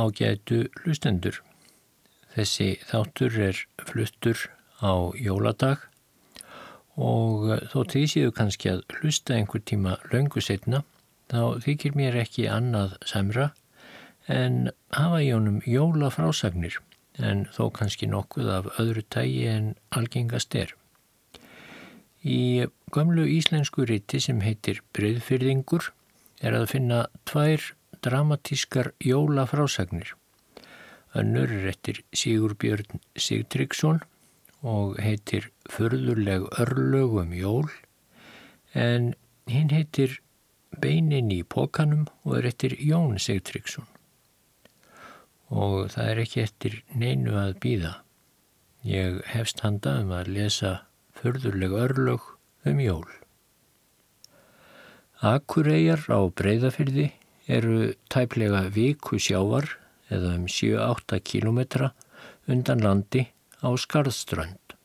ágætu lustendur. Þessi þáttur er fluttur á jóladag og þó því séu kannski að hlusta einhver tíma löngu setna þá þykir mér ekki annað samra en hafa í honum jólafrásagnir en þó kannski nokkuð af öðru tægi en algengast er. Í gömlu íslensku riti sem heitir Bryðfyrðingur er að finna tvær dramatískar jólafrásagnir. Önnur er eftir Sigurbjörn Sigtryggsson og heitir Förðurleg örlögum jól en hinn heitir Beinin í pókanum og er eftir Jón Sigtryggsson. Og það er ekki eftir neinu að býða. Ég hefst handa um að lesa Förðurleg örlög um jól. Akureyjar á breyðafyrði eru tæplega viku sjávar eða um 7-8 kilometra undan landi á Skarðströnd.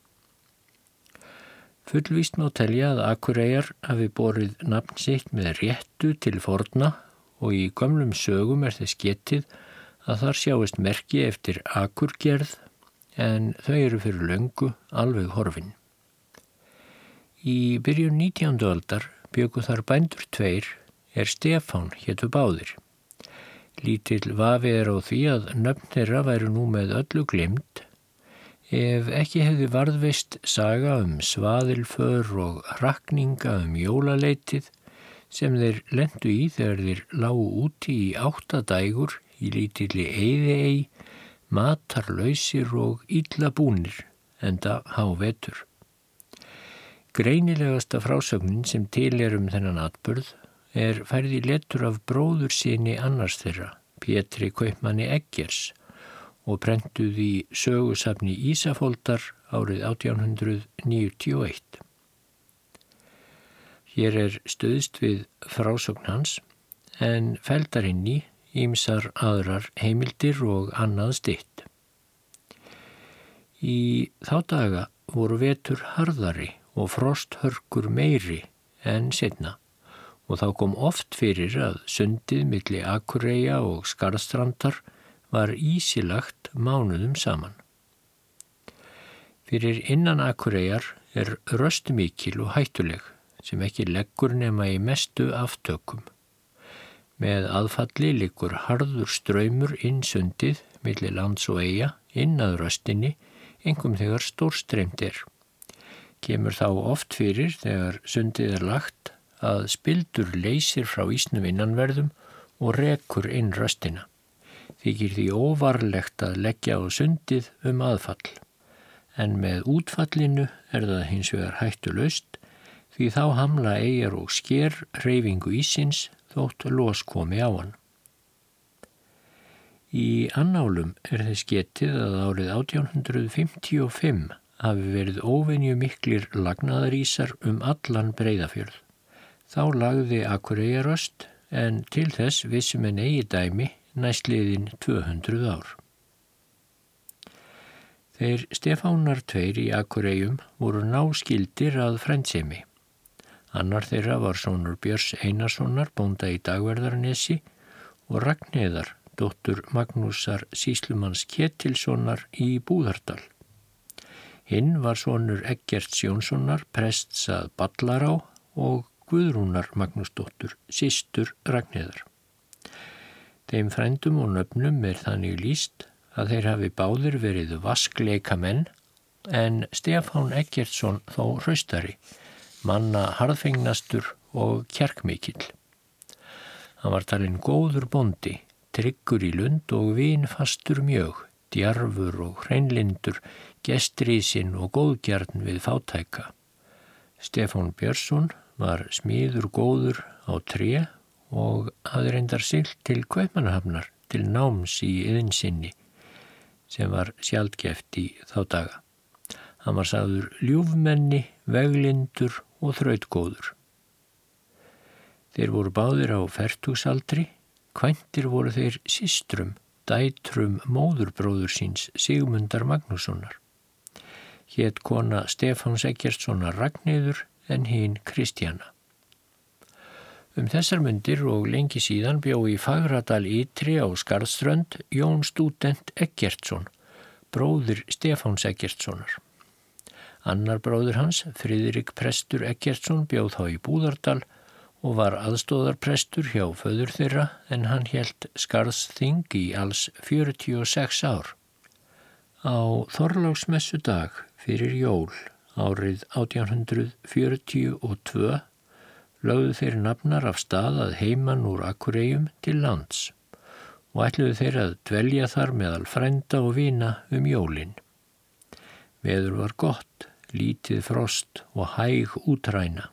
Fullvíst má telja að Akureyjar hafi borið nafn sitt með réttu til forna og í gömlum sögum er þess getið að þar sjáist merki eftir Akurgerð en þau eru fyrir löngu alveg horfin. Í byrjun 19. aldar bjöku þar bændur tveir er Stefán héttu báðir. Lítill vafi er á því að nöfn þeirra væru nú með öllu glimt ef ekki hefði varðvist saga um svaðilför og rakninga um jólaleitið sem þeir lendu í þegar þeir lágu úti í áttadægur í lítilli eiði-ei, matarlausir og illa búnir enda hávetur. Greinilegasta frásögnin sem til er um þennan atbörð er færði letur af bróður síni annars þeirra, Pétri Kaupmanni Eggers og prentuð í sögusafni Ísafóldar árið 1891. Hér er stöðst við frásögn hans en feldarinn í ímsar aðrar heimildir og annað stitt. Í þá daga voru vetur harðari og frosthörkur meiri en setna og þá kom oft fyrir að sundið milli Akureyja og Skarstrandar var ísilagt mánuðum saman. Fyrir innan Akureyjar er röstumíkil og hættuleg sem ekki leggur nema í mestu aftökum. Með aðfalli likur harður ströymur inn sundið milli lands og eiga inn að röstinni engum þegar stórstreimt er. Kemur þá oft fyrir þegar sundið er lagt að spildur leysir frá ísnum innanverðum og rekur inn röstina. Þykir því óvarlegt að leggja á sundið um aðfall. En með útfallinu er það hins vegar hættu löst því þá hamla eigjar og sker reyfingu ísins þótt los komi á hann. Í annálum er þess getið að árið 1855 hafi verið óvenju miklir lagnaðarísar um allan breyðafjörð. Þá lagði Akureyjaröst en til þess vissum en eigi dæmi næstliðin 200 ár. Þeir Stefánar tveir í Akureyjum voru náskildir að frændsemi. Annar þeirra var sonur Björns Einarssonar, bónda í Dagverðarnesi og Ragnheðar, dóttur Magnúsar Síslumanns Ketilssonar í Búðardal. Hinn var sonur Eggerts Jónssonar, prests að Ballará og Guðrúnar Magnúsdóttur, sístur Ragnheðar. Þeim frændum og nöfnum er þannig líst að þeir hafi báðir verið vaskleika menn en Stefán Eggertsson þó hraustari, manna harðfengnastur og kjerkmikill. Hann var talinn góður bondi, tryggur í lund og vinfastur mjög, djarfur og hreinlindur, gestriðsinn og góðgjarn við fátæka. Stefán Björnsson var smíður góður á tré og hafði reyndar silt til Kaupmannahafnar til náms í yðinsinni sem var sjálfgeft í þá daga. Hann var sagður ljúfmenni, veglindur og þrautgóður. Þeir voru báðir á fertugsaldri, kvæntir voru þeir sístrum, dætrum móðurbróður síns Sigmundar Magnússonar. Hétt kona Stefáns Eggertssonar Ragnæður en hinn Kristjana. Um þessar myndir og lengi síðan bjó í Fagradal Ytri á Skarðströnd Jón Stúdent Eggertsson, bróðir Stefáns Eggertssonar. Annar bróður hans, Fridrik Prestur Eggertsson, bjóð þá í Búðardal og var aðstóðarprestur hjá föður þeirra en hann helt Skarðsþing í alls 46 ár. Á Þorláksmessu dag fyrir jól árið 1842 lögðu þeir nafnar af stað að heiman úr Akureyjum til lands og ætluðu þeir að dvelja þar meðal frenda og vina um jólinn. Veður var gott, lítið frost og hæg útræna.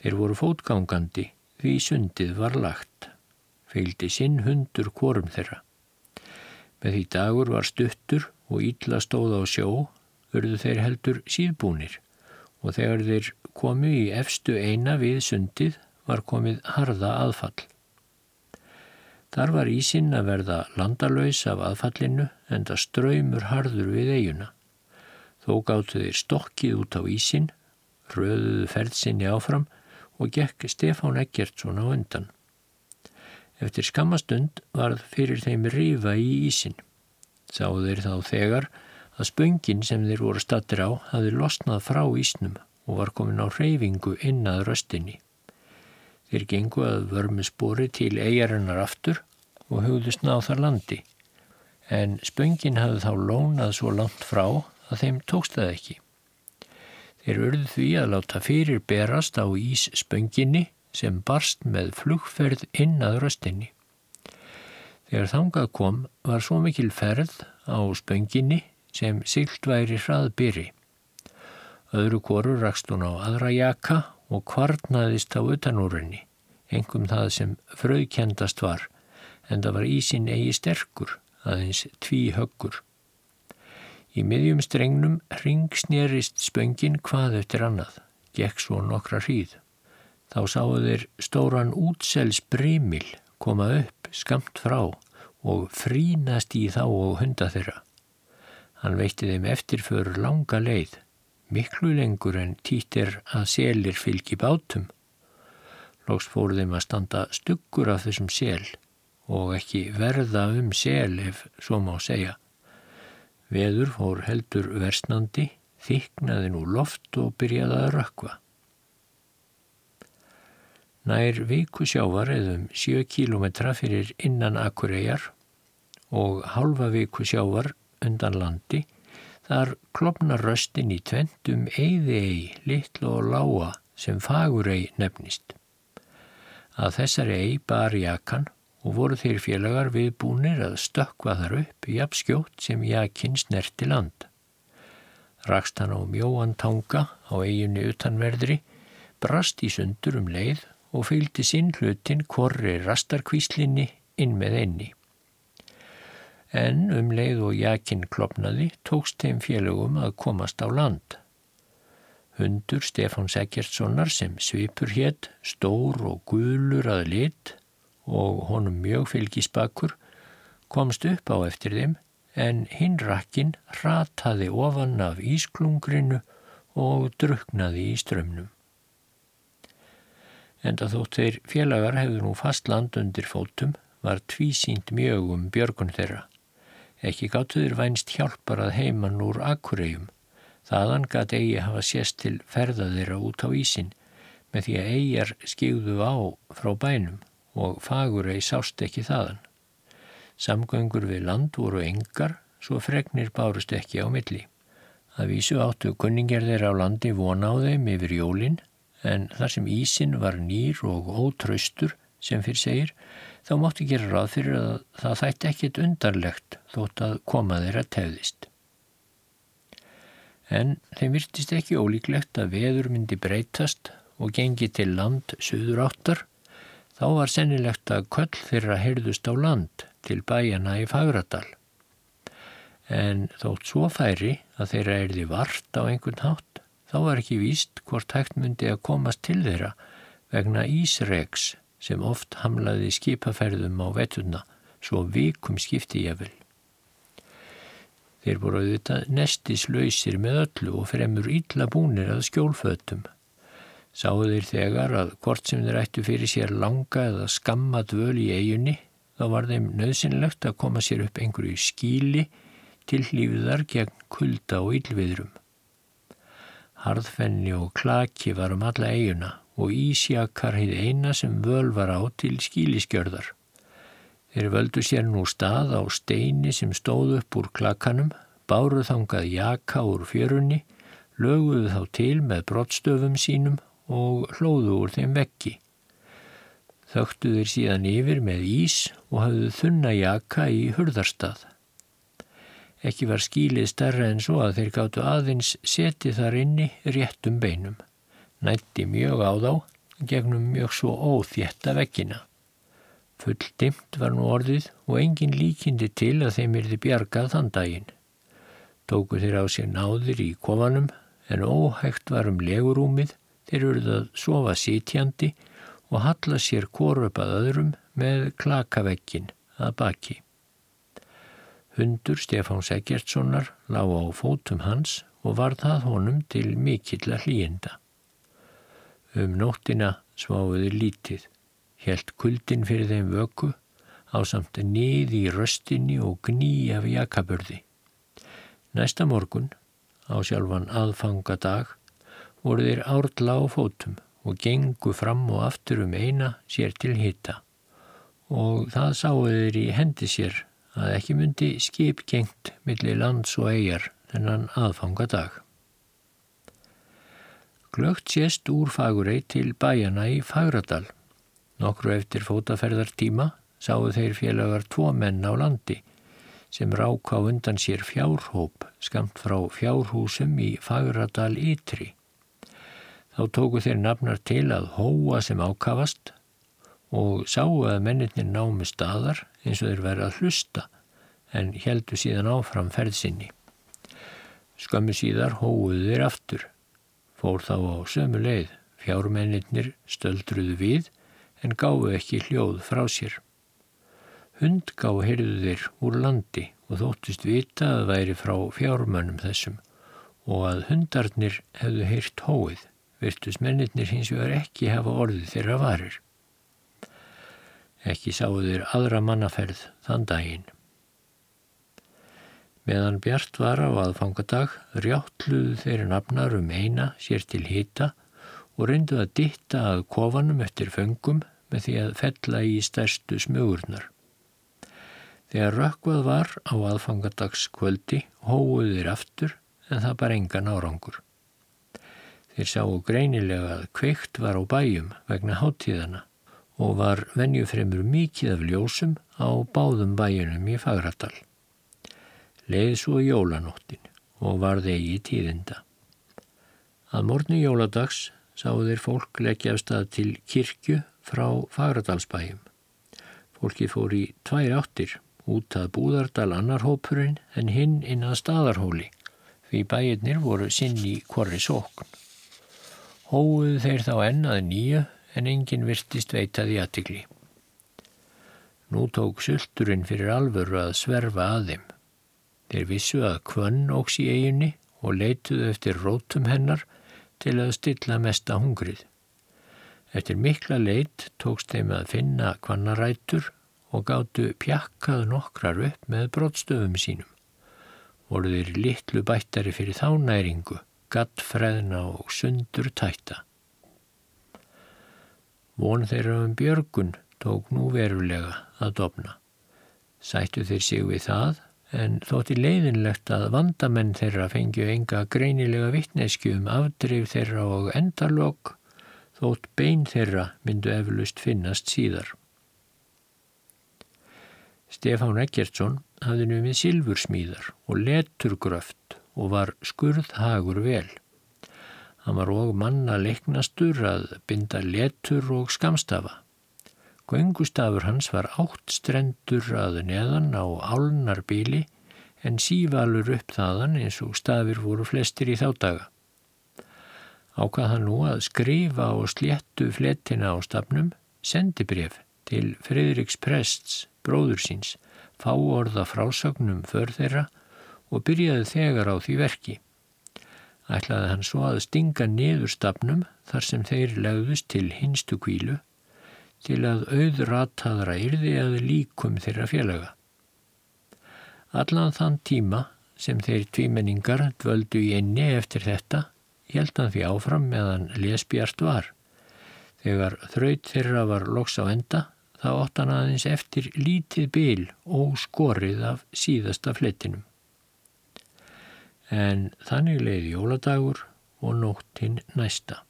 Þeir voru fótgangandi því sundið var lagt. Feildi sinn hundur kvorum þeirra. Með því dagur var stuttur og ítla stóð á sjó, verðu þeir heldur síðbúnir og þegar þeir komu í efstu eina við sundið var komið harða aðfall. Þar var ísinn að verða landalöys af aðfallinu en það ströymur harður við eiguna. Þó gáttu þeir stokkið út á ísinn, röðuðu ferðsynni áfram og gekk Stefán Eggertsson á undan. Eftir skamastund varð fyrir þeim rifa í ísinn. Sáðu þeir þá þegar að spöngin sem þeir voru stattir á hafi losnað frá ísnum og var komin á reyfingu inn að röstinni. Þeir gengu að vörmu spori til eigarinnar aftur og hugðust ná þar landi. En spöngin hafði þá lónað svo langt frá að þeim tókst það ekki. Þeir urðu því að láta fyrir berast á ís spönginni sem barst með flugferð inn að röstinni. Þegar þangað kom var svo mikil ferð á spönginni sem sylt væri hraðbyri. Öðru koru rakst hún á aðra jaka og kvarnaðist á utanúrinni, engum það sem fröðkendast var, en það var ísin eigi sterkur, aðeins tví höggur. Í miðjum strengnum ringsnerist spöngin hvað eftir annað, gekk svo nokkra hríð. Þá sáu þeir stóran útsels brimil koma upp skamt frá og frínast í þá og hunda þeirra. Hann veitti þeim eftirför langa leið, miklu lengur en títir að selir fylgi bátum. Lóks fór þeim að standa stuggur af þessum sel og ekki verða um sel ef svo má segja. Veður fór heldur versnandi, þyknaði nú loft og byrjaði að rökva. Nær viku sjávar eðum 7 kílometra fyrir innan Akureyjar og halva viku sjávar undan landi, þar klopnar röstin í tvendum eiði-ei, litlu og láa sem fagur-ei nefnist. Að þessari ei bar jakan og voru þeir félagar viðbúnir að stökka þar upp í apskjótt sem jakin snerti land. Rakst hann á mjóan tanga á eiginni utanverðri, brast í sundur um leið og fylgdi sinn hlutin korri rastarkvíslinni inn með einni en um leið og jakinn klopnaði tókst þeim félögum að komast á land. Hundur Stefán Sækjertssonar sem svipur hétt, stór og gulur að lit og honum mjög fylgisbakur komst upp á eftir þeim en hinn rakkin rataði ofan af ísklungrinu og druknaði í strömmnum. Enda þótt þeir félagar hefðu nú fast land undir fótum var tvísýnd mjög um björgun þeirra. Ekki gáttu þér vænst hjálpar að heiman úr akkuregjum. Þaðan gæt eigi hafa sést til ferða þeirra út á ísin með því að eigjar skigðu á frá bænum og fagur eigi sást ekki þaðan. Samgöngur við land voru engar svo fregnir bárust ekki á milli. Það vísu áttu kunningar þeirra á landi vona á þeim yfir jólinn en þar sem ísin var nýr og ótraustur sem fyrir segir þá máttu gera ráð fyrir að það þætti ekkit undarlegt þótt að koma þeirra tefðist. En þeim virtist ekki ólíklegt að veður myndi breytast og gengi til land söður áttar, þá var sennilegt að köll þeirra heyrðust á land til bæjana í Fagradal. En þótt svo færi að þeirra erði vart á einhvern hátt, þá var ekki víst hvort hægt myndi að komast til þeirra vegna Ísregs sem oft hamlaði skipaferðum á vettuna svo vikum skipti ég vel. Þeir voru auðvitað nestislausir með öllu og fremur ítla búnir að skjólfötum. Sáu þeir þegar að hvort sem þeir ættu fyrir sér langa eða skamma dvöl í eigunni þá var þeim nöðsynlegt að koma sér upp einhverju skíli til hlýfiðar gegn kulda og ylviðrum. Harðfenni og klaki var um alla eiguna og ísjakar heið eina sem völ var á til skíliskjörðar. Þeir völdu sér nú stað á steini sem stóð upp úr klakanum, báruð þangað jaka úr fjörunni, löguðu þá til með brottstöfum sínum og hlóðu úr þeim vekki. Þögtu þeir síðan yfir með ís og hafðu þunna jaka í hurðarstað. Ekki var skílið starra en svo að þeir gáttu aðeins seti þar inni réttum beinum. Nætti mjög á þá, gegnum mjög svo óþjetta vekkina. Full dimt var nú orðið og engin líkindi til að þeim erði bjargað þann daginn. Tóku þeir á sér náðir í kofanum en óhægt var um legurúmið, þeir eruð að sofa sítjandi og halla sér koröpað öðrum með klakavekkin að baki. Hundur Stefáns Eggertssonar lág á fótum hans og var það honum til mikill að hlýjenda. Um nóttina sváði lítið helt kuldin fyrir þeim vöku á samt nið í röstinni og gní af jakabörði. Næsta morgun, á sjálfan aðfangadag, voru þeir árdla á fótum og gengu fram og aftur um eina sér til hitta og það sáu þeir í hendi sér að ekki myndi skip gengt millir lands og eigjar þennan aðfangadag. Glögt sést úr Fagurei til bæjana í Fagradal Nokkru eftir fótaferðartíma sáu þeir félagar tvo menn á landi sem rák á undan sér fjárhóp skamt frá fjárhúsum í Fagradal Ytri. Þá tóku þeir nafnar til að hóa sem ákavast og sáu að menninir námi staðar eins og þeir verið að hlusta en heldu síðan áfram ferðsynni. Skömmu síðar hóuðu þeir aftur. Fór þá á sömu leið, fjármenninir stöldruðu við en gáðu ekki hljóð frá sér. Hund gáðu heyrðu þeir úr landi og þóttist vita að væri frá fjármönnum þessum og að hundarnir hefðu heyrt hóið, virtus mennirnir hins vegar ekki hafa orðið þeirra varir. Ekki sáu þeir aðra mannaferð þann daginn. Meðan Bjart var á aðfangadag rjáttluðu þeirra nafnar um eina sér til hita og reyndu að ditta að kofanum eftir föngum með því að fella í stærstu smugurnar. Þegar rökkvað var á aðfangadagskvöldi hóuðir aftur en það bara engan árangur. Þeir sáu greinilega að kveikt var á bæjum vegna háttíðana og var venjufremur mikið af ljósum á báðum bæjunum í Fagradal. Leið svo jólanóttin og var í tíðinda. Að mornu jóladags sáu þeir fólk leggja af stað til kirkju frá Fagradalsbæjum. Fólki fór í tvær áttir, út að Búðardal annar hópurinn en hinn inn að staðarhóli, því bæjirnir voru sinn í korri sókn. Hóuðu þeir þá ennaði nýju en enginn virtist veitaði aðtikli. Nú tók sulturinn fyrir alvöru að sverfa að þeim. Þeir vissu að kvönn óks í eiginni og leituðu eftir rótum hennar til að stilla mesta hungrið. Eftir mikla leit tókst þeim að finna kvannarætur og gáttu pjakkað nokkrar upp með brottstöfum sínum. Voru þeir litlu bættari fyrir þá næringu, gattfreðna og sundur tætta. Von þeirra um björgun tók nú verulega að dopna. Sættu þeir sig við það en þótti leiðinlegt að vandamenn þeirra fengju enga greinilega vittnesku um afdrif þeirra og endalokk þótt bein þeirra myndu eflust finnast síðar. Stefán Eggertsson hafði numið silfursmíðar og leturgröft og var skurðhagur vel. Hann var og manna leiknastur að binda letur og skamstafa. Göngustafur hans var átt strendur að neðan á álnarbíli en sívalur upp þaðan eins og stafir voru flestir í þá daga. Ákvað hann nú að skrifa og sléttu flettina á stafnum sendibref til Fridriks Prests, bróður síns, fá orða frásögnum för þeirra og byrjaði þegar á því verki. Ætlaði hann svo að stinga niður stafnum þar sem þeir legðust til hinstu kvílu til að auðrataðra yrði að líkum þeirra félaga. Allan þann tíma sem þeir tvímenningar dvöldu í einni eftir þetta held hann því áfram meðan lesbjart var. Þegar þraut þeirra var loks á enda þá ótt hann aðeins eftir lítið bil og skorið af síðasta flettinum. En þannig leiði jóladagur og nóttinn næsta.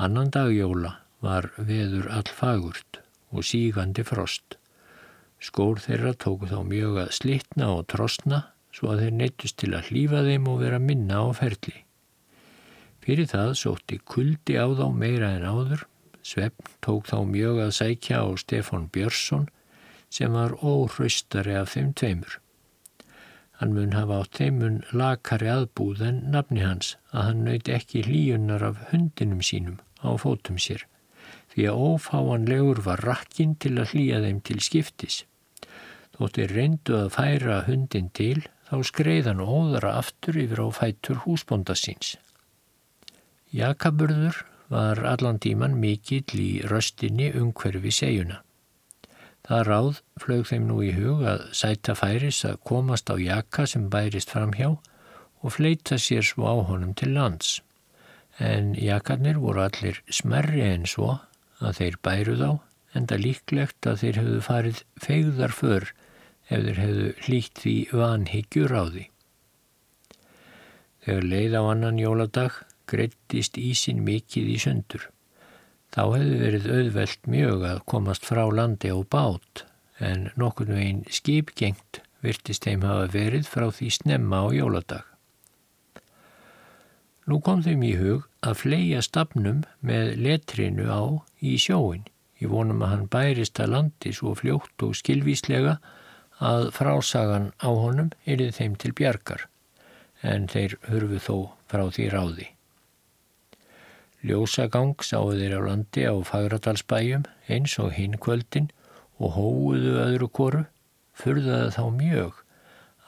Annan dag jóla var veður allfagurt og sígandi frost. Skór þeirra tóku þá mjög að slitna og trosna svo að þeir neittust til að hlýfa þeim og vera minna á ferli. Fyrir það sótti kuldi á þá meira en áður, Svefn tók þá mjög að sækja á Stefan Björnsson sem var óhraustari af þeim tveimur. Hann mun hafa átt þeimun lakari aðbúð en nafni hans að hann nöyti ekki hlíunar af hundinum sínum á fótum sér því að ófáanlegur var rakkin til að hlýja þeim til skiptis. Þóttir reyndu að færa hundin til þá skreiðan óðara aftur yfir á fætur húsbonda síns. Jakaburður var allan tíman mikill í röstinni umhverfi segjuna. Það ráð flög þeim nú í hug að sæta færis að komast á jaka sem bærist fram hjá og fleita sér svo á honum til lands. En jakarnir voru allir smerri en svo að þeir bæru þá en það líklegt að þeir hefðu farið feigðar för ef þeir hefðu hlýtt því vanhyggjur á því. Þegar leið á annan jóladag greittist ísin mikið í sundur. Þá hefðu verið auðvelt mjög að komast frá landi á bát en nokkurnu einn skipgengt virtist þeim hafa verið frá því snemma á jóladag. Nú kom þeim í hug að fleia stafnum með letrinu á í sjóin. Ég vonum að hann bærist að landi svo fljótt og skilvíslega að frásagan á honum erið þeim til bjargar, en þeir hurfu þó frá því ráði. Ljósagang sáu þeir á landi á Fagradalsbæjum eins og hinn kvöldin og hóuðu öðru koru, furðaði þá mjög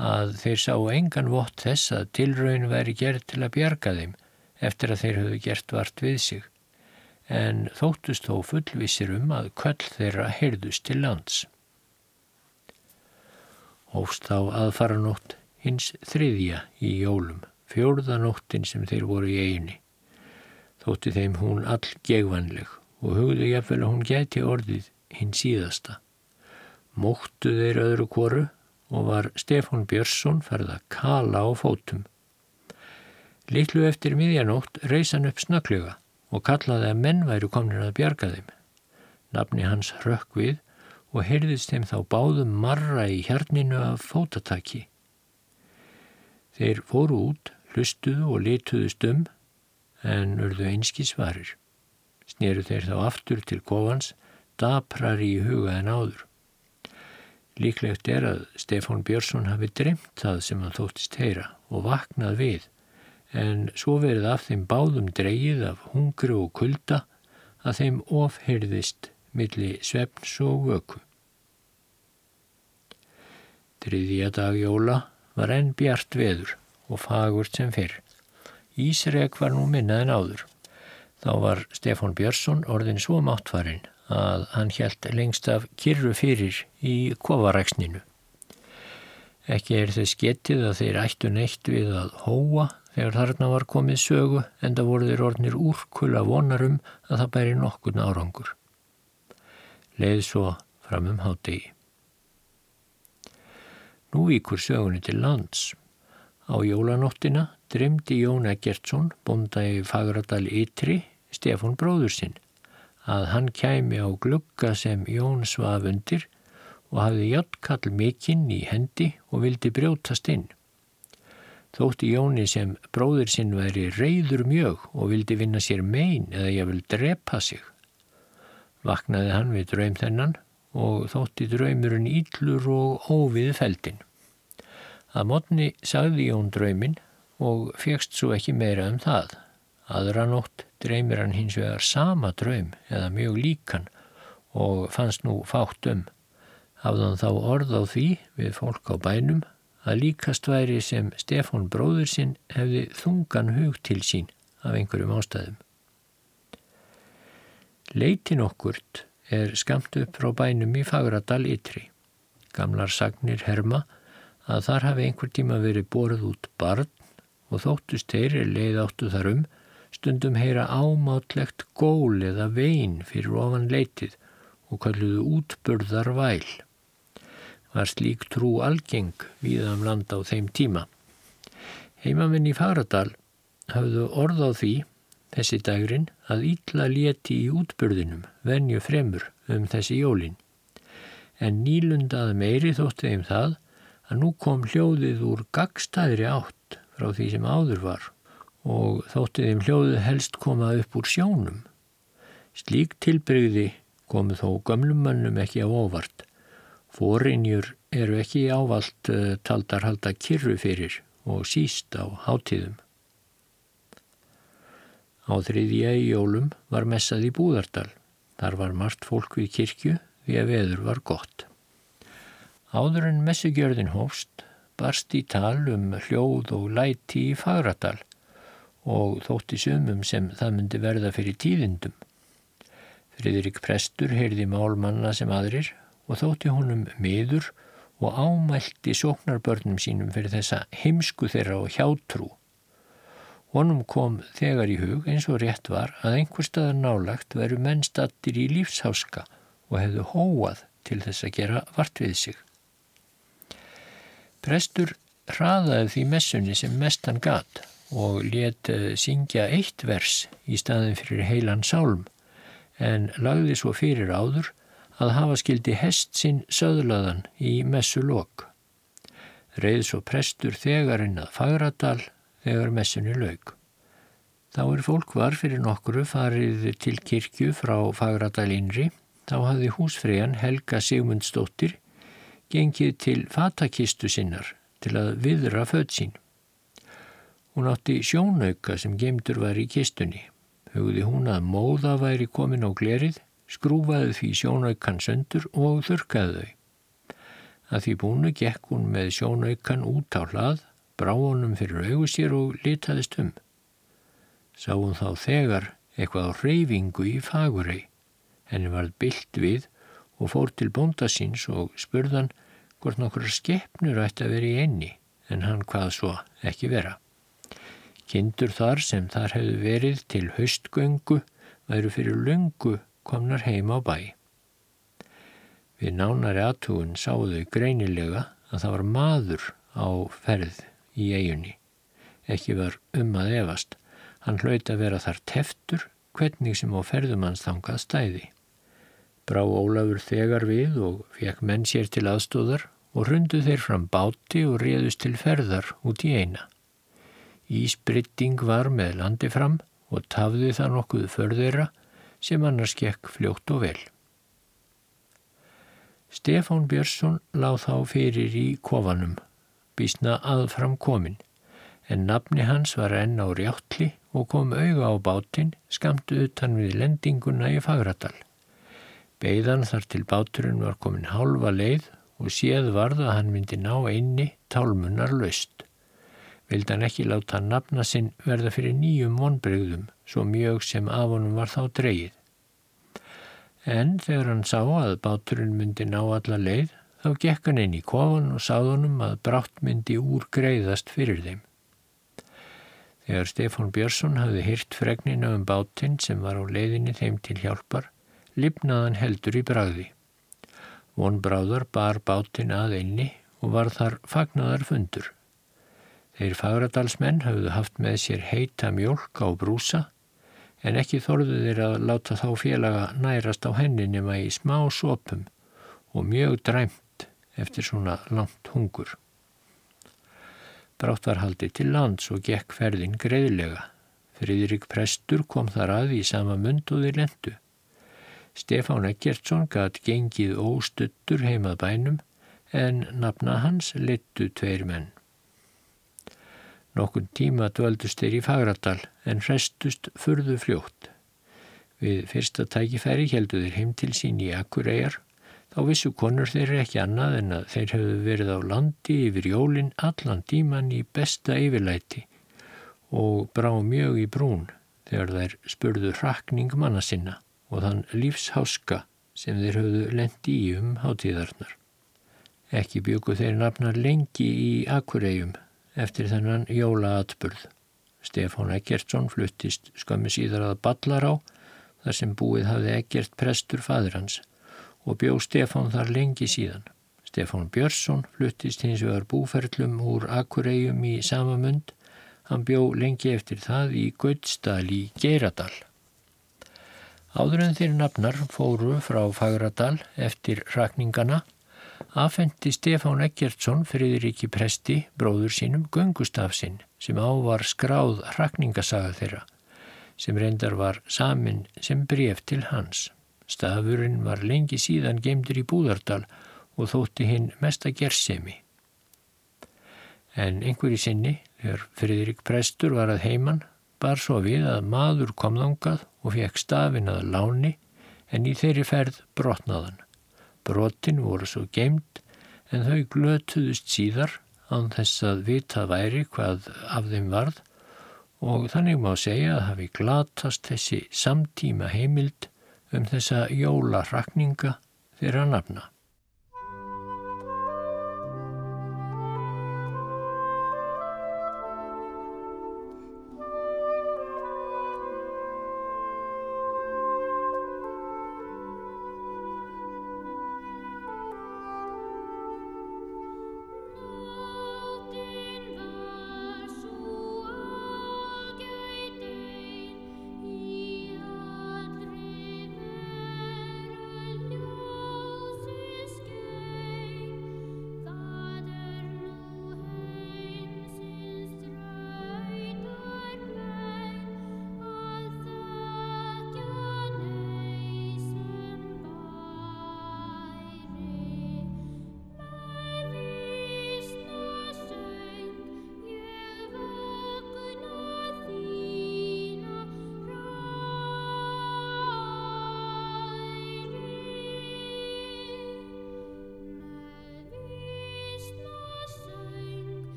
að þeir sá engan vott þess að tilraun veri gerð til að bjarga þeim eftir að þeir höfðu gert vart við sig, en þóttust þó fullvisir um að köll þeirra heyrðust til lands. Hófst þá aðfaranótt hins þriðja í jólum, fjórðanóttin sem þeir voru í eini. Þótti þeim hún all gegvanleg og hugðu jafnvel að hún gæti orðið hinn síðasta. Móttu þeir öðru koru og var Stefán Björnsson ferð að kala á fótum. Liklu eftir miðjanótt reysan upp snaklega og kallaði að menn væru komnir að bjarga þeim. Nafni hans rökk við og heyrðist þeim þá báðum marra í hjarninu af fótataki. Þeir fóru út, hlustuðu og lituðust um en urðu einski svarir. Sneru þeir þá aftur til kofans, daprar í huga en áður. Líklegt er að Stefán Björnsson hafi dremt það sem hann þóttist heyra og vaknað við en svo verið af þeim báðum dreyið af hungru og kulda að þeim ofheyrðist milli svefns og vöku. Tríðja dag jóla var enn bjart veður og fagurt sem fyrr. Ísreg var nú minnað en áður. Þá var Stefán Björnsson orðin svo máttfarinn að hann helt lengst af kyrru fyrir í kofaræksninu. Ekki er þess getið að þeir ættu neitt við að hóa þegar þarna var komið sögu en það voru þeir orðnir úrkulla vonarum að það bæri nokkun árangur. Leið svo fram um hátegi. Nú víkur sögunni til lands. Á jólanóttina dremdi Jón Eggertsson, bonda í Fagradal Ytri, Stefán bróður sinn að hann kæmi á glugga sem Jón svaf undir og hafði játtkall mikinn í hendi og vildi brjótast inn. Þótti Jóni sem bróður sinn væri reyður mjög og vildi vinna sér mein eða ég vil drepa sig. Vaknaði hann við draum þennan og þótti draumurinn íllur og óvið feldin. Að mótni sagði Jón drauminn og fegst svo ekki meira um það. Aðra nótt dreymir hann hins vegar sama draum eða mjög líkan og fannst nú fátt um. Hafðan þá orð á því við fólk á bænum að líkast væri sem Stefán bróður sinn hefði þungan hug til sín af einhverjum ástæðum. Leitin okkurt er skamt upp frá bænum í Fagradal ytri. Gamlar sagnir herma að þar hafi einhver tíma verið borð út barn og þóttust þeir er leið áttu þar um stundum heyra ámátlegt gól eða vein fyrir ofan leitið og kalluðu útburðar væl. Var slík trú algeng viðam um land á þeim tíma. Heimaminn í Fagradal hafðu orð á því þessi dagrin að ítla leti í útburðinum venju fremur um þessi jólin. En nýlundað meiri þótti þeim það að nú kom hljóðið úr gagstæðri átt frá því sem áður var og þótti þeim hljóðið helst koma upp úr sjónum. Slík tilbreyði komu þó gömlumannum ekki á óvart. Fórinjur eru ekki ávalt uh, taldar halda kyrru fyrir og síst á hátíðum. Á þriðja í jólum var messað í Búðardal. Þar var margt fólk við kirkju því að veður var gott. Áður en messugjörðin hófst barst í tal um hljóð og læti í Fagradal og þótti sumum sem það myndi verða fyrir tíðindum. Friðrik Prestur heyrði málmanna sem aðrir og þótti honum miður og ámælti sóknarbörnum sínum fyrir þessa heimsku þeirra og hjátrú Honum kom þegar í hug eins og rétt var að einhver staðar nálagt veru mennstattir í lífsháska og hefðu hóað til þess að gera vart við sig. Prestur hraðaði því messunni sem mestan gat og let eh, syngja eitt vers í staðin fyrir heilan sálm en lagði svo fyrir áður að hafa skildi hest sinn söðlaðan í messulokk. Reið svo prestur þegarinn að Fagradal þegar messunni laug. Þá er fólk var fyrir nokkru farið til kirkju frá Fagradalínri, þá hafði húsfriðan Helga Sigmundsdóttir gengið til fatakistu sinnar til að viðra född sín. Hún átti sjónauka sem gemdur var í kistunni. Hugði hún að móða væri komin á glerið, skrúfaði því sjónaukan söndur og þurkaði þau. Að því búinu gekk hún með sjónaukan út á hlað brá honum fyrir augu sér og litaðist um. Sá hún þá þegar eitthvað á reyfingu í fagurei. Henni varð byllt við og fór til bóndasins og spurðan hvort nokkura skeppnur ætti að vera í enni en hann hvað svo ekki vera. Kindur þar sem þar hefðu verið til höstgöngu væru fyrir lungu komnar heim á bæ. Við nánari aðtugun sáðu greinilega að það var maður á ferð í eigunni. Ekki var um að efast. Hann hlaut að vera þar teftur hvernig sem á ferðumanns þangað stæði. Brá Ólafur þegar við og fekk menn sér til aðstóðar og rundu þeir fram báti og réðust til ferðar út í eina. Ísbrytting var með landi fram og tafði það nokkuð förðeira sem annars gekk fljótt og vel. Stefán Björnsson láð þá fyrir í kofanum býstna aðfram komin, en nafni hans var enn á rjáttli og kom auga á bátinn skamt utan við lendinguna í Fagradal. Beigðan þar til báturinn var komin hálfa leið og séð varð að hann myndi ná einni tálmunnar löst. Vildi hann ekki láta nafna sinn verða fyrir nýjum vonbregðum, svo mjög sem af honum var þá dreyið. En þegar hann sá að báturinn myndi ná alla leið, Þá gekk hann inn í kofan og sáðunum að brátt myndi úr greiðast fyrir þeim. Þegar Stefán Björnsson hafði hyrt fregnina um bátinn sem var á leiðinni þeim til hjálpar, lifnaðan heldur í bragði. Von bráðar bar bátinn að einni og var þar fagnaðar fundur. Þeir fagradalsmenn hafðu haft með sér heita mjölk á brúsa, en ekki þorðu þeir að láta þá félaga nærast á henni nema í smá sopum og mjög dræmt eftir svona langt hungur. Brátt var haldið til lands og gekk ferðin greiðlega. Friðrik Prestur kom þar að í sama mund og þeir lendu. Stefán Eggertsson gætt gengið óstuttur heimað bænum en nafna hans littu tveir menn. Nokkun tíma dvöldust þeir í Fagradal en hrestust furðu fljótt. Við fyrsta tækifæri heldu þeir heim til sín í Akureyjar Þá vissu konur þeir ekki annað en að þeir hefðu verið á landi yfir jólinn allan díman í besta yfirlæti og brá mjög í brún þegar þær spurðu rakning manna sinna og þann lífsháska sem þeir höfðu lendi í um hátíðarnar. Ekki byggu þeir nafnar lengi í Akureyjum eftir þennan jólaatburð. Stefán Eggertsson fluttist skömmi síðar að ballar á þar sem búið hafði Eggert prestur fadur hans og bjó Stefán þar lengi síðan. Stefán Björnsson fluttist hins vegar búferlum úr Akureyjum í sama mund. Hann bjó lengi eftir það í Gautsdal í Geiradal. Áður en þeir nafnar fóru frá Fagradal eftir rakningana afhendi Stefán Eggertsson friðuríki presti bróður sínum Gungustafsinn sem ávar skráð rakningasaga þeirra sem reyndar var samin sem bref til hans. Stafurinn var lengi síðan gemdur í Búðardal og þótti hinn mesta gersemi. En einhverju sinni, þegar Friðrik Prestur var að heiman, bar svo við að maður kom þangað og fekk stafin að láni en í þeirri ferð brotnaðan. Brotin voru svo geimt en þau glötuðust síðar án þess að vita væri hvað af þeim varð og þannig má segja að hafi glatast þessi samtíma heimild um þessa jólarrakninga þeirra nafna.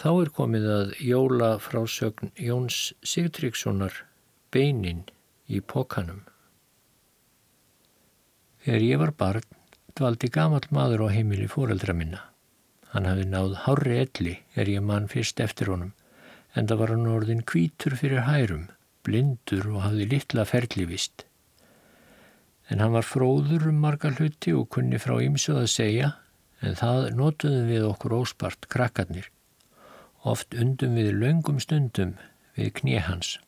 Þá er komið að jóla frásögn Jóns Sigtryggssonar beinin í pokanum. Þegar ég var barn dvaldi gamal maður á heimili fóreldra minna. Hann hafi náð hári elli er ég mann fyrst eftir honum en það var hann orðin kvítur fyrir hærum, blindur og hafði litla ferlivist. En hann var fróður um marga hluti og kunni frá ymsuð að segja en það notuðum við okkur óspart krakkarnir. Oft undum við löngum stundum við kniehans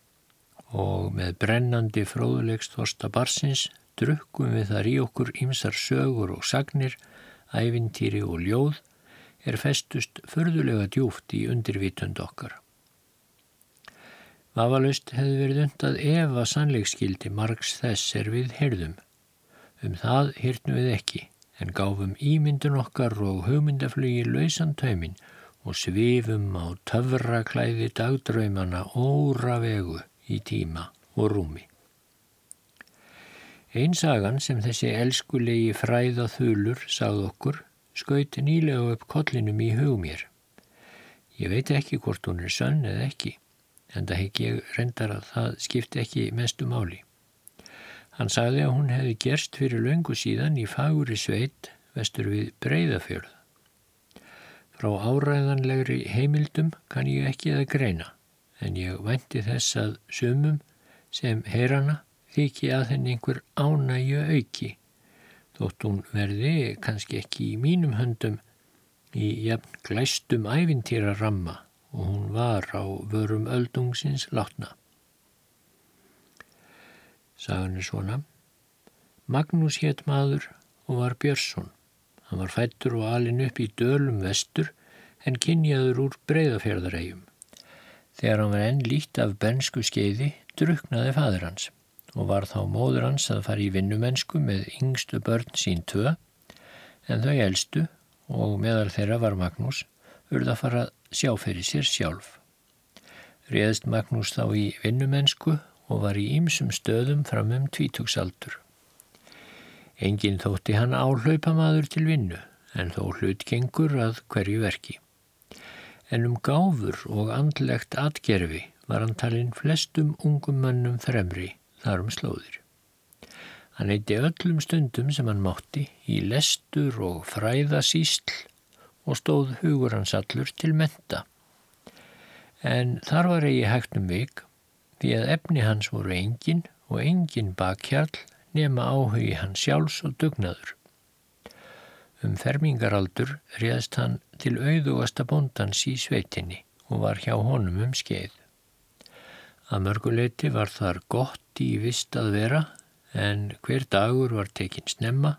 og með brennandi fróðulegst þorsta barsins drukkum við þar í okkur ymsar sögur og sagnir, ævintýri og ljóð er festust förðulega djúft í undirvitund okkar. Vafalust hefði verið undað ef að sannleikskildi margs þess er við heyrðum. Um það hýrnum við ekki, en gáfum ímyndun okkar og hugmyndaflugi lausan taumin og svifum á töfraklæði dagdraumana óra vegu í tíma og rúmi. Einsagan sem þessi elskulegi fræða þulur sagð okkur skauti nýlega upp kollinum í hugmér. Ég veit ekki hvort hún er sönn eða ekki, en það hekk ég reyndar að það skipti ekki mestu máli. Hann sagði að hún hefði gerst fyrir löngu síðan í faguri sveit vestur við breyðafjörð. Frá áræðanlegri heimildum kann ég ekki að greina, en ég vænti þess að sumum sem heyrana þykji að henni einhver ánægju auki, þótt hún verði kannski ekki í mínum höndum í jafn glæstum ævintýra ramma og hún var á vörum öldungsins látna. Sagan er svona. Magnús hétt maður og var Björnsson. Hann var fættur og alin upp í dölum vestur en kynjaður úr breyðafjörðarægjum. Þegar hann var enn lít af bensku skeiði, druknaði fadur hans og var þá móður hans að fara í vinnumennsku með yngstu börn sín tvö en þau elstu og meðal þeirra var Magnús urða að fara sjá fyrir sér sjálf. Réðst Magnús þá í vinnumennsku og var í ýmsum stöðum fram um tvítugsaldur. Engin þótti hann áhlaupamaður til vinnu en þó hlutgengur að hverju verki. En um gáfur og andlegt atgerfi var hann talinn flestum ungum mannum fremri þar um slóðir. Hann eitti öllum stundum sem hann mátti í lestur og fræðasísl og stóð hugur hans allur til menta. En þar var eigi hægt um vik því að efni hans voru engin og engin bakkjarl nema áhugi hans sjálfs og dugnaður. Um fermingaraldur réðst hann til auðugasta bóndans í sveitinni og var hjá honum um skeið. Að mörguleiti var þar gott í vist að vera en hver dagur var tekinn snemma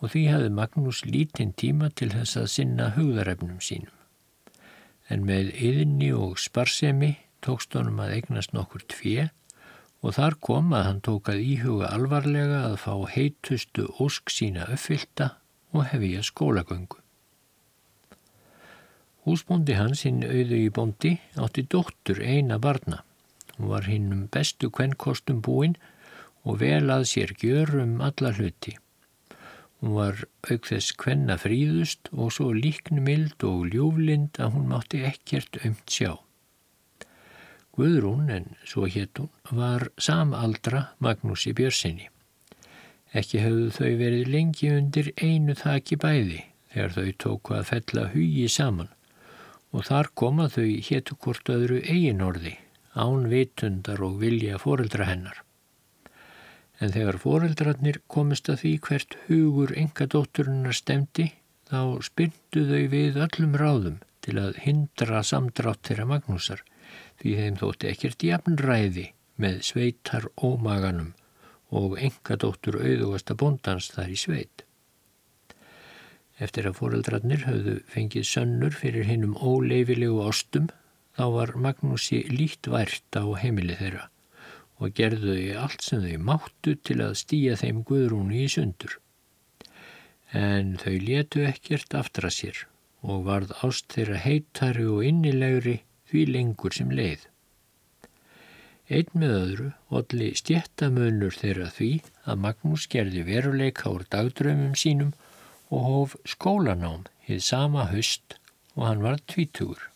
og því hafði Magnús lítinn tíma til þess að sinna hugðarefnum sínum. En með yðinni og sparsemi tókst honum að eignast nokkur tvið og þar kom að hann tók að íhuga alvarlega að fá heitustu ósk sína uppfylta og hefja skólagöngu. Húsbóndi hans hinn auðu í bóndi átti dóttur eina barna Hún var hinnum bestu kvennkostum búin og vel að sér gjörum alla hluti. Hún var auk þess kvenna fríðust og svo líknumild og ljúflind að hún mátti ekkert ömt sjá. Guðrún, en svo hétt hún, var samaldra Magnúsi Björnsinni. Ekki hafðu þau verið lengi undir einu þaki bæði þegar þau tóku að fella hugi saman og þar koma þau héttu hvort öðru eigin orði án vitundar og vilja foreldra hennar. En þegar foreldrarnir komist að því hvert hugur enga dótturinnar stemdi, þá spyrndu þau við öllum ráðum til að hindra samdrátt þeirra Magnúsar, því þeim þótti ekkert jafnræði með sveitar ómaganum og enga dóttur auðugasta bondans þar í sveit. Eftir að foreldrarnir höfðu fengið sönnur fyrir hinnum óleifilegu ástum þá var Magnúsi líkt vært á heimili þeirra og gerðu þau allt sem þau máttu til að stýja þeim guðrúni í sundur. En þau letu ekkert aftra sér og varð ást þeirra heitari og innilegri því lengur sem leið. Einn með öðru olli stjættamönur þeirra því að Magnús gerði veruleika úr dagdrömmum sínum og hóf skólanám hið sama höst og hann var tvítugur.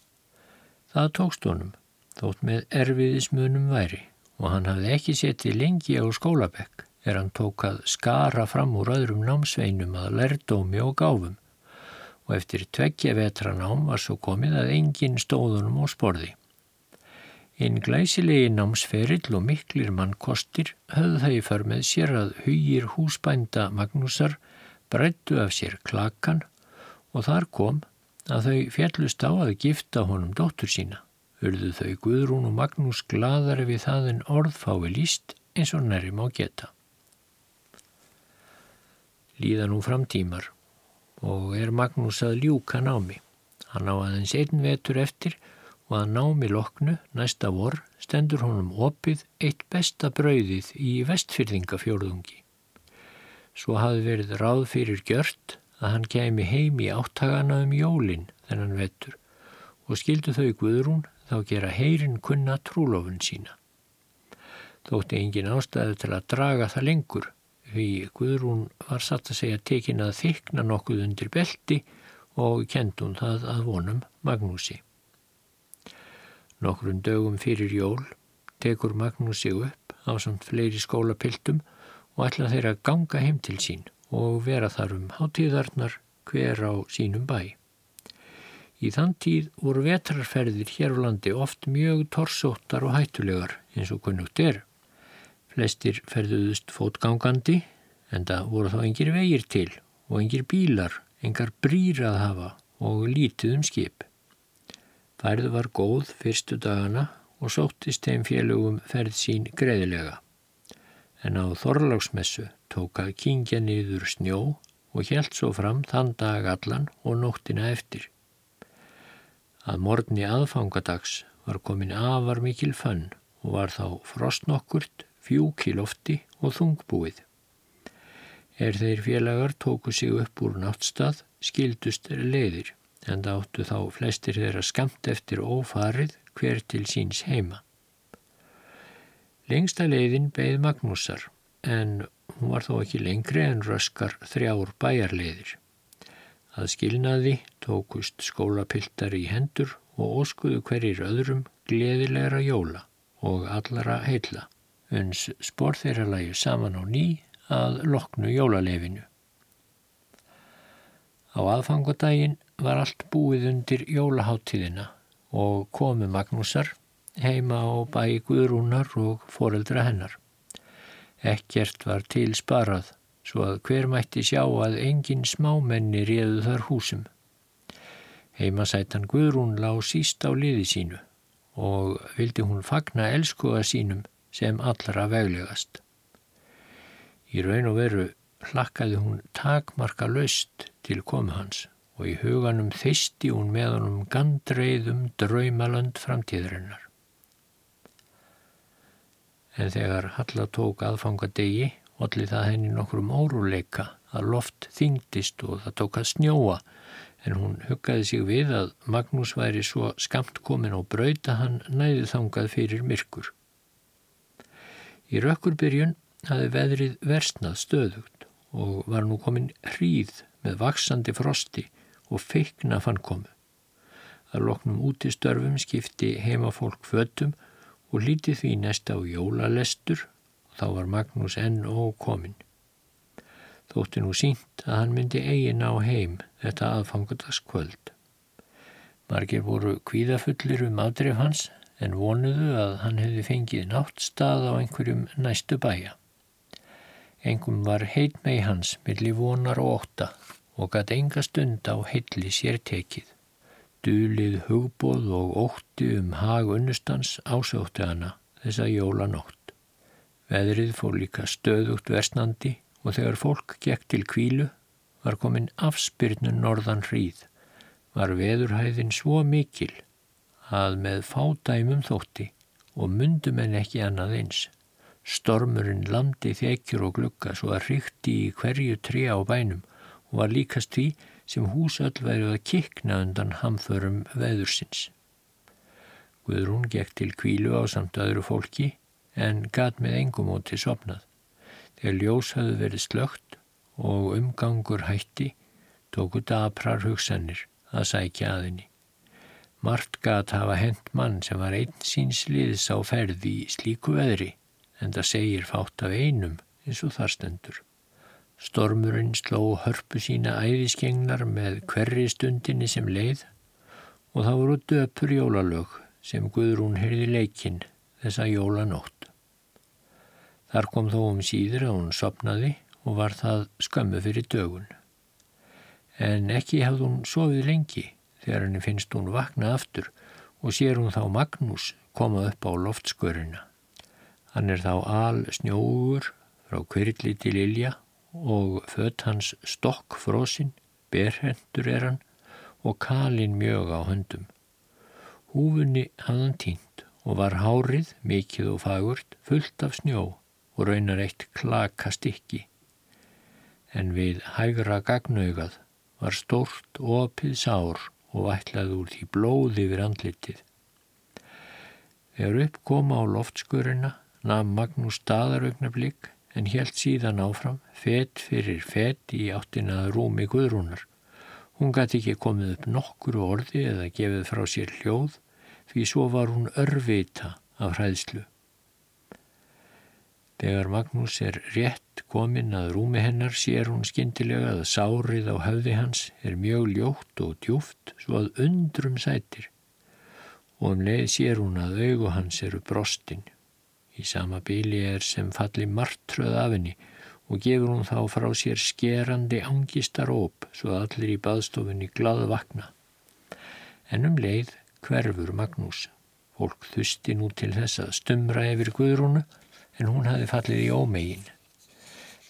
Það tókst honum, þótt með erfiðismunum væri og hann hafði ekki setið lengi á skólabekk er hann tók að skara fram úr öðrum námsveinum að lerdómi og gáfum og eftir tveggja vetranám var svo komið að engin stóðunum á sporði. Einn glæsilegi námsferill og miklir mannkostir höfðu það í för með sér að hugir húsbænda Magnúsar breyttu af sér klakan og þar kom að þau fjallust á að gifta honum dóttur sína. Urðu þau Guðrún og Magnús gladari við það en orðfái líst eins og næri má geta. Líða nú fram tímar og er Magnús að ljúka námi. Hann á aðeins einn vetur eftir og að námi loknu næsta vor stendur honum opið eitt besta brauðið í vestfyrðingafjörðungi. Svo hafi verið ráð fyrir gjört að hann kemi heim í áttagana um jólinn þennan vetur og skildu þau Guðrún þá gera heyrin kunna trúlofun sína. Þótti engin ástæðu til að draga það lengur því Guðrún var satt að segja tekin að þykna nokkuð undir belti og kendun það að vonum Magnúsi. Nokkrun dögum fyrir jól tekur Magnúsi upp á samt fleiri skólapiltum og ætla þeirra að ganga heim til sín og vera þar um hátíðarnar hver á sínum bæ. Í þann tíð voru vetrarferðir hér á landi oft mjög torsóttar og hættulegar eins og kunnugt er. Flestir ferðuðust fótgangandi en það voru þá engir vegir til og engir bílar, engar brýr að hafa og lítið um skip. Færðu var góð fyrstu dagana og sóttist þeim félögum ferð sín greiðilega. En á Þorláksmessu tók að kingja niður snjó og helt svo fram þann dag allan og nóttina eftir. Að morgni aðfangadags var komin afar mikil fönn og var þá frostnokkurt, fjúk í lofti og þungbúið. Er þeir félagar tóku sig upp úr náttstað, skildust leiðir, en áttu þá flestir þeirra skamt eftir ófarið hver til síns heima. Lengsta leiðin beigð Magnúsar, en Hún var þó ekki lengri en röskar þrjár bæjarleiðir. Að skilnaði tókust skólapiltar í hendur og óskuðu hverjir öðrum gleðilegra jóla og allara heilla. Uns spór þeirra lægi saman á ný að loknu jólalefinu. Á aðfangodaginn var allt búið undir jólaháttíðina og komu Magnúsar heima á bæi Guðrúnar og foreldra hennar. Ekkert var til sparað, svo að hver mætti sjá að engin smámenni réðu þar húsum. Heimasætan Guðrún lág síst á liði sínu og vildi hún fagna elskuða sínum sem allra veglegast. Í raun og veru hlakkaði hún takmarka löst til komu hans og í huganum þeisti hún með honum gandreiðum draumalönd framtíðarinnar en þegar Halla tók aðfanga degi allir það henni nokkrum óruleika að loft þingdist og það tók að snjóa en hún huggaði sig við að Magnús væri svo skamt komin á brauta hann næði þangað fyrir myrkur. Í rökkurbyrjun hafi veðrið versnað stöðugt og var nú komin hríð með vaksandi frosti og feikna fann komu. Að loknum út í störfum skipti heimafólk fötum og lítið því næsta á jólalestur og þá var Magnús enn ókominn. Þótti nú sínt að hann myndi eigin á heim þetta aðfangadaskvöld. Margir voru kvíðafullir um aðdref hans en vonuðu að hann hefði fengið nátt stað á einhverjum næstu bæja. Engum var heit mei hans millir vonar og óta og gæti enga stund á heilli sér tekið. Dulið hugbóð og ótti um hag unnustans ásótti hana þessa jólanótt. Veðrið fór líka stöðugt versnandi og þegar fólk gekk til kvílu var komin afspyrnun norðan hríð. Var veðurhæðin svo mikil að með fádæmum þótti og myndum en ekki annað eins. Stormurinn landi þekjur og glugga svo að hrykti í hverju trí á bænum og var líkast því sem húsöll værið að kikna undan hamförum veðursins. Guðrún gekk til kvílu á samt öðru fólki en gat með engum óti sopnað. Þegar ljós hafði verið slögt og umgangur hætti tóku daprar hugsanir að sækja aðinni. Mart gat hafa hent mann sem var einn síns liðs á ferð í slíku veðri en það segir fátt af einum eins og þar stendur. Stormurinn sló hörpu sína æðiskengnar með hverri stundinni sem leið og það voru döpur jólalög sem Guðrún hyrði leikinn þessa jólanótt. Þar kom þó um síður að hún sopnaði og var það skömmu fyrir dögun. En ekki hafði hún sofið lengi þegar henni finnst hún vakna aftur og sér hún þá Magnús koma upp á loftskörina. Hann er þá al snjóur frá kvirli til Ilja og fött hans stokk frosinn, berhendur er hann og kalin mjög á höndum. Húfunni hafðan tínt og var hárið, mikið og fagurt, fullt af snjó og raunar eitt klaka stykki. En við hægra gagnaugað var stórt opið sár og ætlaði úr því blóði yfir andlitið. Þegar upp koma á loftskurina nafn Magnús staðaraugnablík en helt síðan áfram, fett fyrir fett í áttinað rúmi guðrúnar. Hún gæti ekki komið upp nokkur orði eða gefið frá sér hljóð því svo var hún örvita af hræðslu. Þegar Magnús er rétt kominn að rúmi hennar sér hún skindilega að sárið á höfði hans er mjög ljótt og djúft svo að undrum sætir og um leið sér hún að augu hans eru brostin. Í sama bíli er sem falli martröð af henni og gefur hún þá frá sér skerandi angistaróp svo að allir í baðstofunni glada vakna. En um leið hverfur Magnús. Fólk þusti nú til þess að stumra yfir Guðrúnu en hún hafi fallið í ómegin.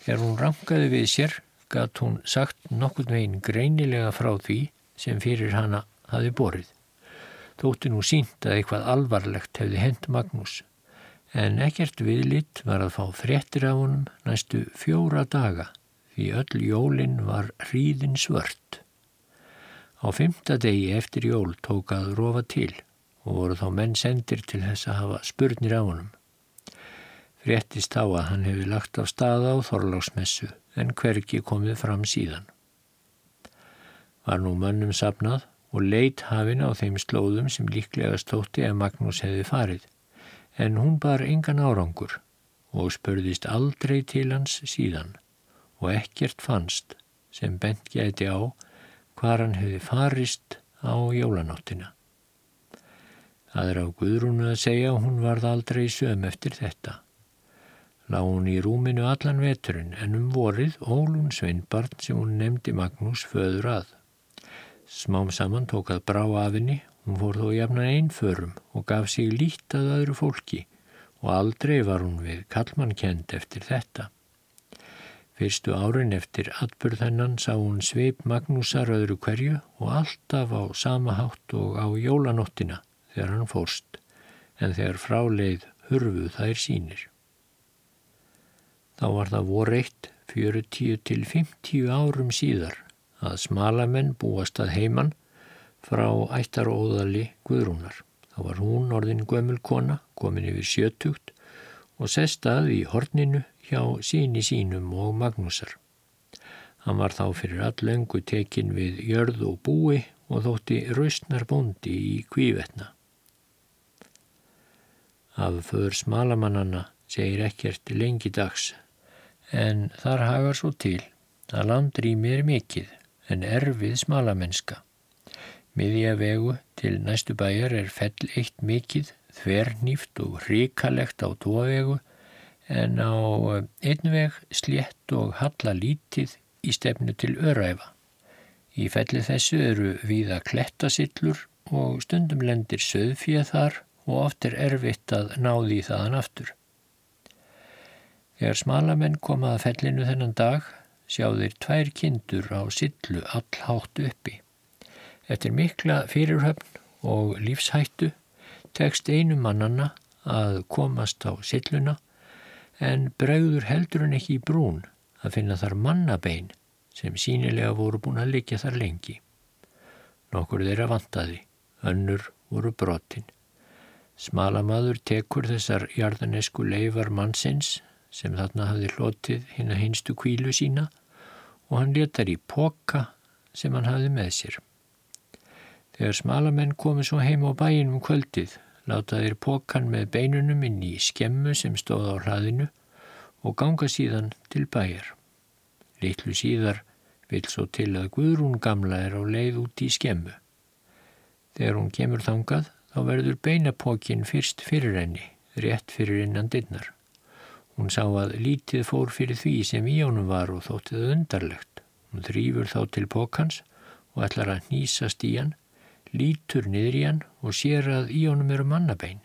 Þegar hún rangaði við sér gatt hún sagt nokkur megin greinilega frá því sem fyrir hana hafi borið. Þótti nú sínt að eitthvað alvarlegt hefði hend Magnús en ekkert viðlitt var að fá fréttir af honum næstu fjóra daga því öll jólinn var hríðin svört. Á fymta degi eftir jól tók að rofa til og voru þá menn sendir til þess að hafa spurnir af honum. Réttist á að hann hefði lagt af staða á Þorláksmessu en hverki komið fram síðan. Var nú mönnum sapnað og leitt hafin á þeim slóðum sem líklega stótti að Magnús hefði farið, en hún bar engan árangur og spörðist aldrei til hans síðan og ekkert fannst sem bent gæti á hvar hann hefði farist á jólanáttina. Það er á Guðrúnu að segja hún varð aldrei söm eftir þetta. Lá hún í rúminu allan veturinn en um vorið ólun Sveinbarn sem hún nefndi Magnús föður að. Smám saman tók að brá afinni, hún fór þó jafna einförum og gaf sig lít að öðru fólki og aldrei var hún við kallmannkend eftir þetta. Fyrstu árin eftir atbyrðhennan sá hún sveip Magnúsar öðru hverju og alltaf á sama hátt og á jólanóttina þegar hann fórst en þegar fráleið hurfu þær sínir. Þá var það voreitt 40 til 50 árum síðar að smalamenn búast að heiman frá ættaróðali Guðrúnar. Þá var hún orðin gömulkona, komin yfir sjötugt og sestað í horninu hjá síni sínum og Magnúsar. Hann var þá fyrir allöngu tekin við jörð og búi og þótti raustnar bondi í kvívetna. Af för smalamannana segir ekkert lengi dags en þar hagar svo til að landrými er mikið en erfið smalamennska. Miðja vegu til næstu bæjar er fell eitt mikið, þvernýft og hrikalegt á tóavegu en á eh, einn veg slétt og halla lítið í stefnu til öræfa. Í felli þessu eru víða klettasillur og stundum lendir söðfíða þar og oft er erfitt að náði þaðan aftur. Þegar smalamenn komaða fellinu þennan dag sjá þeir tvær kindur á sillu allhátt uppi. Eftir mikla fyrirhöfn og lífshættu tekst einu mannanna að komast á silluna en bregður heldur hann ekki í brún að finna þar mannabein sem sínilega voru búin að likja þar lengi. Nokkur þeirra vantaði, önnur voru brotin. Smalamadur tekur þessar jarðanesku leifar mannsins sem þarna hafði hlotið hinn að hinstu kvílu sína og hann letar í poka sem hann hafði með sér. Þegar smalamenn komið svo heim á bæin um kvöldið, látaðir pokan með beinunum inn í skemmu sem stóð á hlaðinu og ganga síðan til bæjar. Littlu síðar vil svo til að Guðrún gamla er á leið út í skemmu. Þegar hún kemur þangað þá verður beinapókin fyrst fyrir henni, rétt fyrir innan dinnar. Hún sá að lítið fór fyrir því sem í honum var og þóttið undarlegt. Hún þrýfur þá til pókans og ætlar að nýsast í hann, lítur niður í hann og sér að í honum eru mannabein.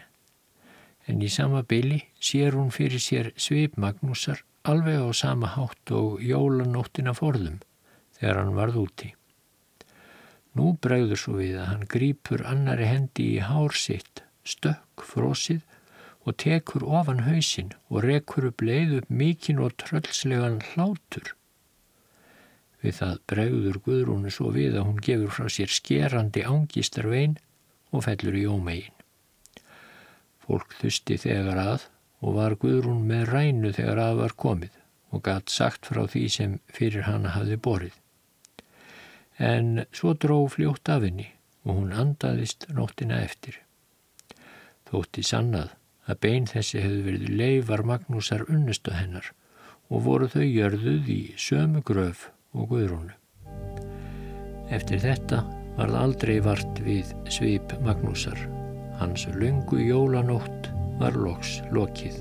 En í sama byli sér hún fyrir sér svip Magnúsar alveg á sama hátt og jólanóttina forðum þegar hann varð úti. Nú bregður svo við að hann grýpur annari hendi í hár sitt, stökk, frósið og tekur ofan hausin og rekur upp leið upp mikinn og tröllslegan hlátur. Við það bregður Guðrúnu svo við að hún gefur frá sér skerandi ángistarvein og fellur í ómegin. Fólk þusti þegar að og var Guðrún með rænu þegar að var komið og gatt sagt frá því sem fyrir hana hafði borið. En svo dró fljótt af henni og hún andaðist nóttina eftir. Þótti sannað að bein þessi hefði verið leifar Magnúsar unnustu hennar og voru þau jörðuð í sömu gröf og guðrúnu. Eftir þetta var það aldrei vart við svip Magnúsar. Hans lungu jólanótt var loks lokið.